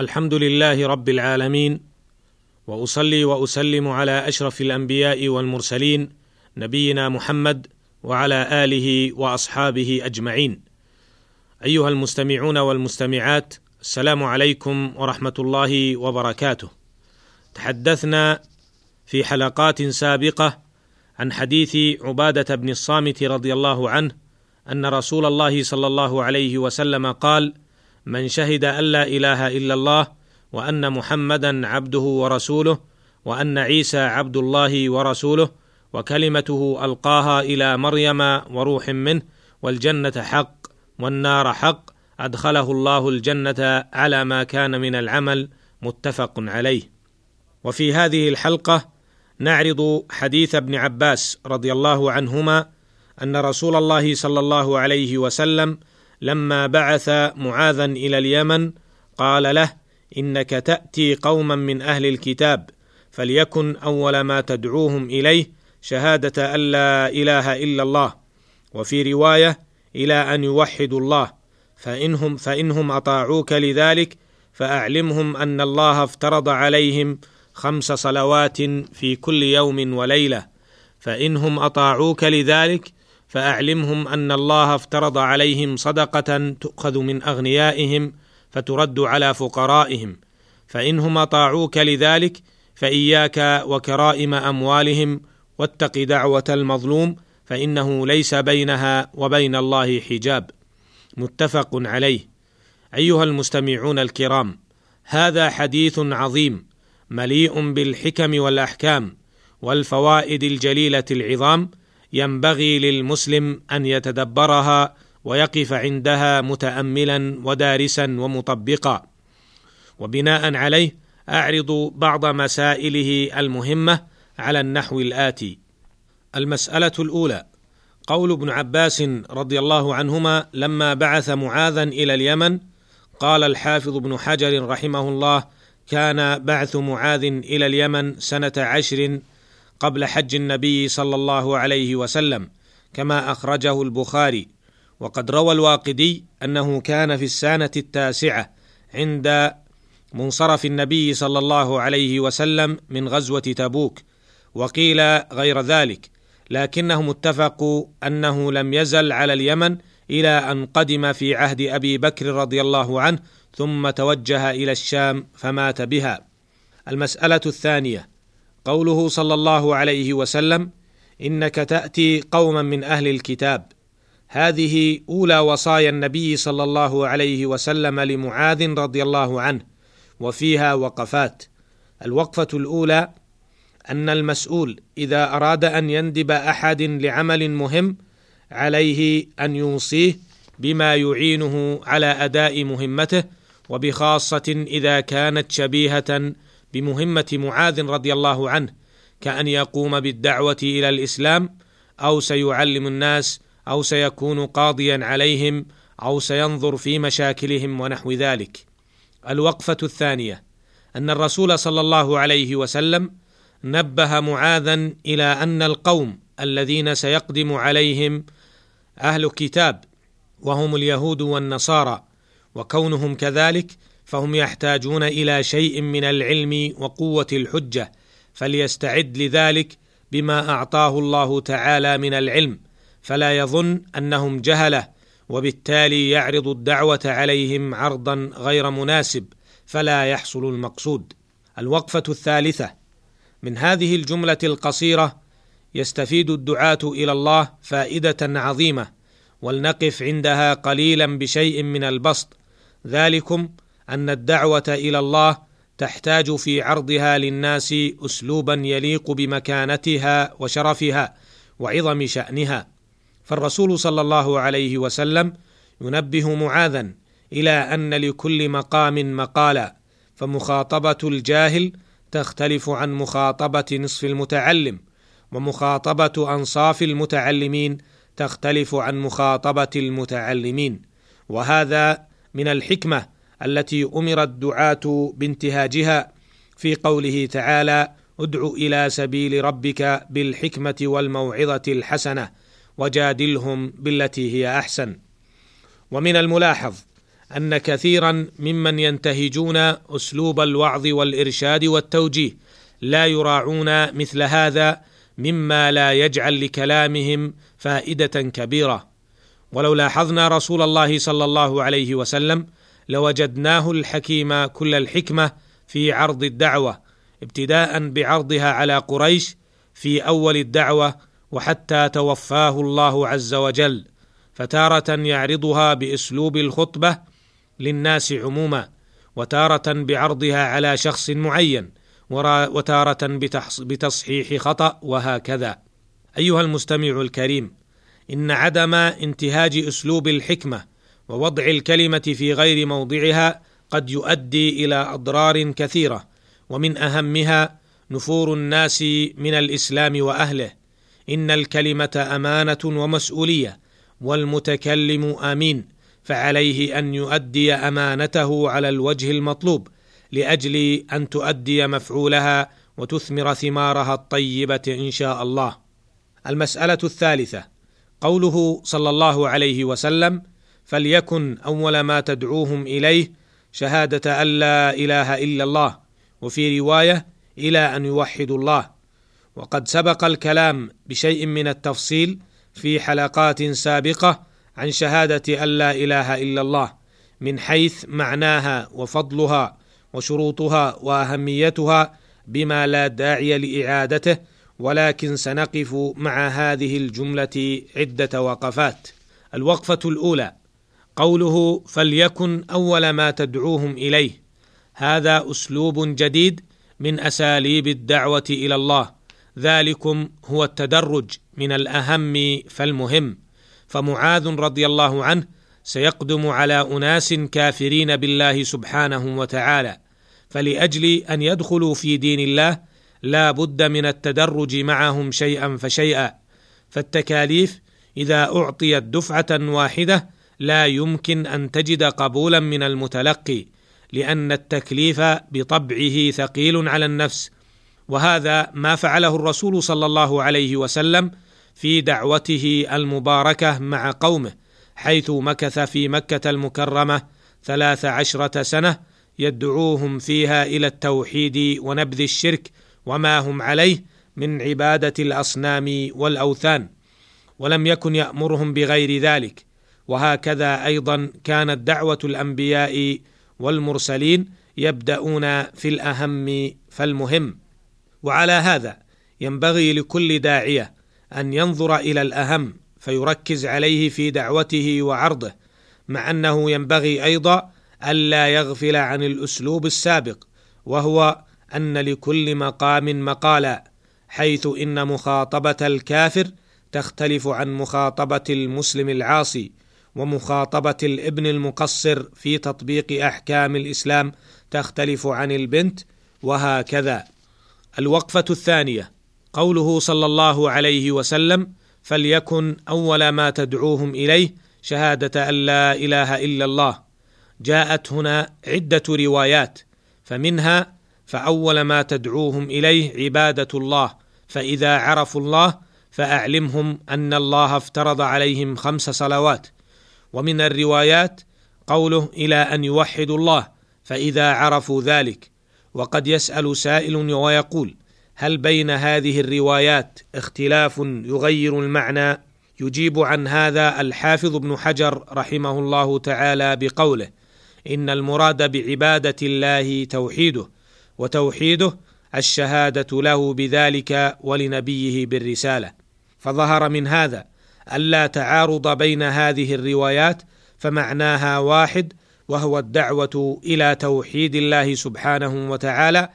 الحمد لله رب العالمين وأصلي وأسلم على أشرف الأنبياء والمرسلين نبينا محمد وعلى آله وأصحابه أجمعين. أيها المستمعون والمستمعات السلام عليكم ورحمة الله وبركاته. تحدثنا في حلقات سابقة عن حديث عبادة بن الصامت رضي الله عنه أن رسول الله صلى الله عليه وسلم قال من شهد أن لا إله إلا الله وأن محمدا عبده ورسوله وأن عيسى عبد الله ورسوله وكلمته ألقاها إلى مريم وروح منه والجنة حق والنار حق أدخله الله الجنة على ما كان من العمل متفق عليه. وفي هذه الحلقة نعرض حديث ابن عباس رضي الله عنهما أن رسول الله صلى الله عليه وسلم لما بعث معاذا إلى اليمن قال له إنك تأتي قوما من أهل الكتاب فليكن أول ما تدعوهم إليه شهادة أن لا إله إلا الله. وفي رواية إلى أن يوحدوا الله فانهم فإنهم أطاعوك لذلك فأعلمهم أن الله افترض عليهم خمس صلوات في كل يوم وليلة فإنهم أطاعوك لذلك فأعلمهم أن الله افترض عليهم صدقة تؤخذ من أغنيائهم فترد على فقرائهم فانهم اطاعوك لذلك فإياك وكرائم أموالهم واتق دعوة المظلوم فإنه ليس بينها وبين الله حجاب. متفق عليه. أيها المستمعون الكرام هذا حديث عظيم مليء بالحكم والأحكام والفوائد الجليلة العظام ينبغي للمسلم أن يتدبرها ويقف عندها متأملا ودارسا ومطبقا. وبناء عليه أعرض بعض مسائله المهمة على النحو الآتي. المسألة الأولى قول ابن عباس رضي الله عنهما لما بعث معاذا إلى اليمن قال الحافظ ابن حجر رحمه الله كان بعث معاذ إلى اليمن سنة عشر قبل حج النبي صلى الله عليه وسلم كما أخرجه البخاري. وقد روى الواقدي أنه كان في السنة التاسعة عند منصرف النبي صلى الله عليه وسلم من غزوة تبوك وقيل غير ذلك لكنهم اتفقوا أنه لم يزل على اليمن إلى أن قدم في عهد أبي بكر رضي الله عنه ثم توجه إلى الشام فمات بها. المسألة الثانية قوله صلى الله عليه وسلم إنك تأتي قوما من أهل الكتاب. هذه أولى وصايا النبي صلى الله عليه وسلم لمعاذ رضي الله عنه وفيها وقفات. الوقفة الأولى أن المسؤول إذا أراد أن يندب أحد لعمل مهم عليه أن يوصيه بما يعينه على أداء مهمته وبخاصة إذا كانت شبيهة بمهمة معاذ رضي الله عنه كأن يقوم بالدعوة إلى الإسلام أو سيعلم الناس أو سيكون قاضيا عليهم أو سينظر في مشاكلهم ونحو ذلك. الوقفة الثانية أن الرسول صلى الله عليه وسلم نبه معاذا إلى أن القوم الذين سيقدم عليهم أهل الكتاب وهم اليهود والنصارى وكونهم كذلك فهم يحتاجون إلى شيء من العلم وقوة الحجة فليستعد لذلك بما أعطاه الله تعالى من العلم فلا يظن أنهم جهلة وبالتالي يعرض الدعوة عليهم عرضا غير مناسب فلا يحصل المقصود. الوقفة الثالثة من هذه الجملة القصيرة يستفيد الدعاة إلى الله فائدة عظيمة ولنقف عندها قليلا بشيء من البسط ذلكم أن الدعوة إلى الله تحتاج في عرضها للناس اسلوبا يليق بمكانتها وشرفها وعظم شأنها. فالرسول صلى الله عليه وسلم ينبه معاذا إلى أن لكل مقام مقالا فمخاطبة الجاهل تختلف عن مخاطبة نصف المتعلم ومخاطبة أنصاف المتعلمين تختلف عن مخاطبة المتعلمين. وهذا من الحكمة التي أمر الدعاه بانتهاجها في قوله تعالى ادع إلى سبيل ربك بالحكمة والموعظة الحسنة وجادلهم بالتي هي أحسن. ومن الملاحظ أن كثيرا ممن ينتهجون أسلوب الوعظ والإرشاد والتوجيه لا يراعون مثل هذا مما لا يجعل لكلامهم فائدة كبيرة. ولو لاحظنا رسول الله صلى الله عليه وسلم لوجدناه الحكيم كل الحكمة في عرض الدعوة ابتداء بعرضها على قريش في أول الدعوة وحتى توفاه الله عز وجل فتارة يعرضها بأسلوب الخطبة للناس عموما وتارة بعرضها على شخص معين وتارة بتصحيح خطأ وهكذا. أيها المستمع الكريم إن عدم انتهاج أسلوب الحكمة ووضع الكلمة في غير موضعها قد يؤدي إلى أضرار كثيرة ومن أهمها نفور الناس من الإسلام وأهله. إن الكلمة أمانة ومسؤولية والمتكلم آمين فعليه أن يؤدي أمانته على الوجه المطلوب لأجل أن تؤدي مفعولها وتثمر ثمارها الطيبة إن شاء الله. المسألة الثالثة قوله صلى الله عليه وسلم فليكن أول ما تدعوهم إليه شهادة أن لا إله إلا الله وفي رواية إلى أن يوحدوا الله. وقد سبق الكلام بشيء من التفصيل في حلقات سابقة عن شهادة أن لا إله إلا الله من حيث معناها وفضلها وشروطها وأهميتها بما لا داعي لإعادته ولكن سنقف مع هذه الجملة عدة وقفات. الوقفة الأولى قوله فليكن أول ما تدعوهم إليه. هذا أسلوب جديد من أساليب الدعوة إلى الله. ذلكم هو التدرج من الأهم فالمهم. فمعاذ رضي الله عنه سيقدم على أناس كافرين بالله سبحانه وتعالى. فلأجل أن يدخلوا في دين الله لا بد من التدرج معهم شيئا فشيئا. فالتكاليف إذا أعطيت دفعة واحدة لا يمكن أن تجد قبولا من المتلقي لأن التكليف بطبعه ثقيل على النفس. وهذا ما فعله الرسول صلى الله عليه وسلم في دعوته المباركة مع قومه حيث مكث في مكة المكرمة ثلاث عشرة سنة يدعوهم فيها إلى التوحيد ونبذ الشرك وما هم عليه من عبادة الأصنام والأوثان. ولم يكن يأمرهم بغير ذلك. وهكذا أيضا كانت دعوة الأنبياء والمرسلين يبدأون في الأهم فالمهم. وعلى هذا ينبغي لكل داعية أن ينظر إلى الأهم فيركز عليه في دعوته وعرضه مع أنه ينبغي أيضا ألا يغفل عن الأسلوب السابق وهو أن لكل مقام مقالا حيث إن مخاطبة الكافر تختلف عن مخاطبة المسلم العاصي. ومخاطبة الابن المقصر في تطبيق أحكام الإسلام تختلف عن البنت وهكذا. الوقفة الثانية. قوله صلى الله عليه وسلم فليكن أول ما تدعوهم إليه شهادة أن لا إله إلا الله جاءت هنا عدة روايات فمنها فأول ما تدعوهم إليه عبادة الله فإذا عرفوا الله فأعلمهم أن الله افترض عليهم خمس صلوات ومن الروايات قوله إلى أن يوحدوا الله فإذا عرفوا ذلك. وقد يسأل سائل ويقول هل بين هذه الروايات اختلاف يغير المعنى؟ يجيب عن هذا الحافظ ابن حجر رحمه الله تعالى بقوله إن المراد بعبادة الله توحيده وتوحيده الشهادة له بذلك ولنبيه بالرسالة. فظهر من هذا ألا تعارض بين هذه الروايات فمعناها واحد وهو الدعوة إلى توحيد الله سبحانه وتعالى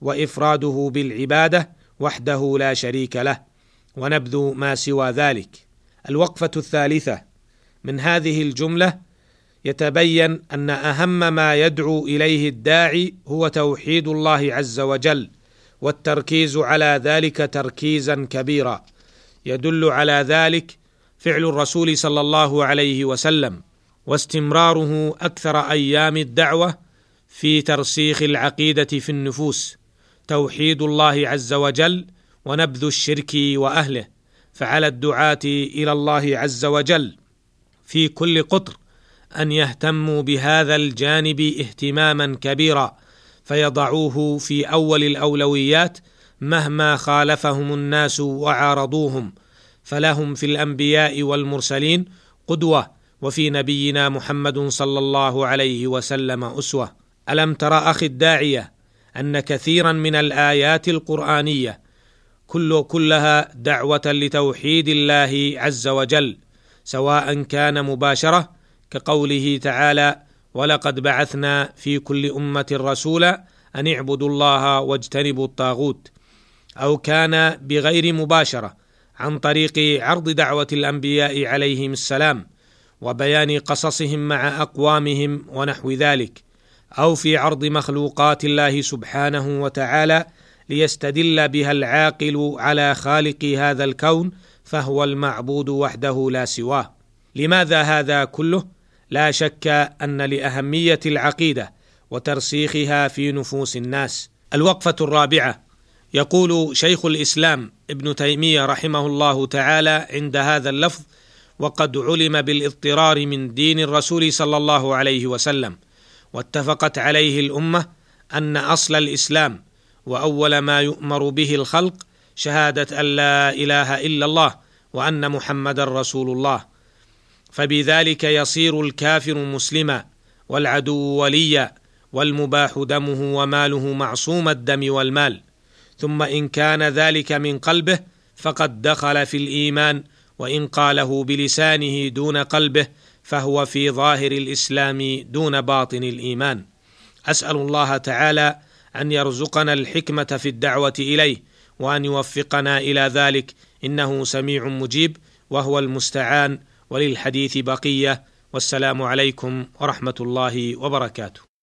وإفراده بالعبادة وحده لا شريك له ونبذ ما سوى ذلك. الوقفة الثالثة. من هذه الجملة يتبين أن أهم ما يدعو إليه الداعي هو توحيد الله عز وجل والتركيز على ذلك تركيزا كبيرا. يدل على ذلك فعل الرسول صلى الله عليه وسلم واستمراره أكثر أيام الدعوة في ترسيخ العقيدة في النفوس توحيد الله عز وجل ونبذ الشرك وأهله فعلى الدعاة إلى الله عز وجل. في كل قطر أن يهتموا بهذا الجانب اهتماما كبيرا فيضعوه في أول الأولويات مهما خالفهم الناس وعارضوهم. فلهم في الأنبياء والمرسلين قدوة وفي نبينا محمد صلى الله عليه وسلم أسوة. ألم تر أخي الداعية أن كثيرا من الآيات القرآنية كل كلها دعوة لتوحيد الله عز وجل سواء كان مباشرة كقوله تعالى ولقد بعثنا في كل أمة رسولا أن اعبدوا الله واجتنبوا الطاغوت أو كان بغير مباشرة عن طريق عرض دعوة الأنبياء عليهم السلام وبيان قصصهم مع أقوامهم ونحو ذلك أو في عرض مخلوقات الله سبحانه وتعالى ليستدل بها العاقل على خالق هذا الكون فهو المعبود وحده لا سواه. لماذا هذا كله؟ لا شك أن لأهمية العقيدة وترسيخها في نفوس الناس. الوقفة الرابعة يقول شيخ الإسلام ابن تيمية رحمه الله تعالى عند هذا اللفظ وقد علم بالاضطرار من دين الرسول صلى الله عليه وسلم واتفقت عليه الأمة أن أصل الإسلام وأول ما يؤمر به الخلق شهادة أن لا إله إلا الله وأن محمدا رسول الله فبذلك يصير الكافر مسلما والعدو وليا والمباح دمه وماله معصوم الدم والمال ثم إن كان ذلك من قلبه فقد دخل في الإيمان وإن قاله بلسانه دون قلبه فهو في ظاهر الإسلام دون باطن الإيمان. أسأل الله تعالى أن يرزقنا الحكمة في الدعوة إليه وأن يوفقنا إلى ذلك إنه سميع مجيب وهو المستعان وللحديث بقية والسلام عليكم ورحمة الله وبركاته.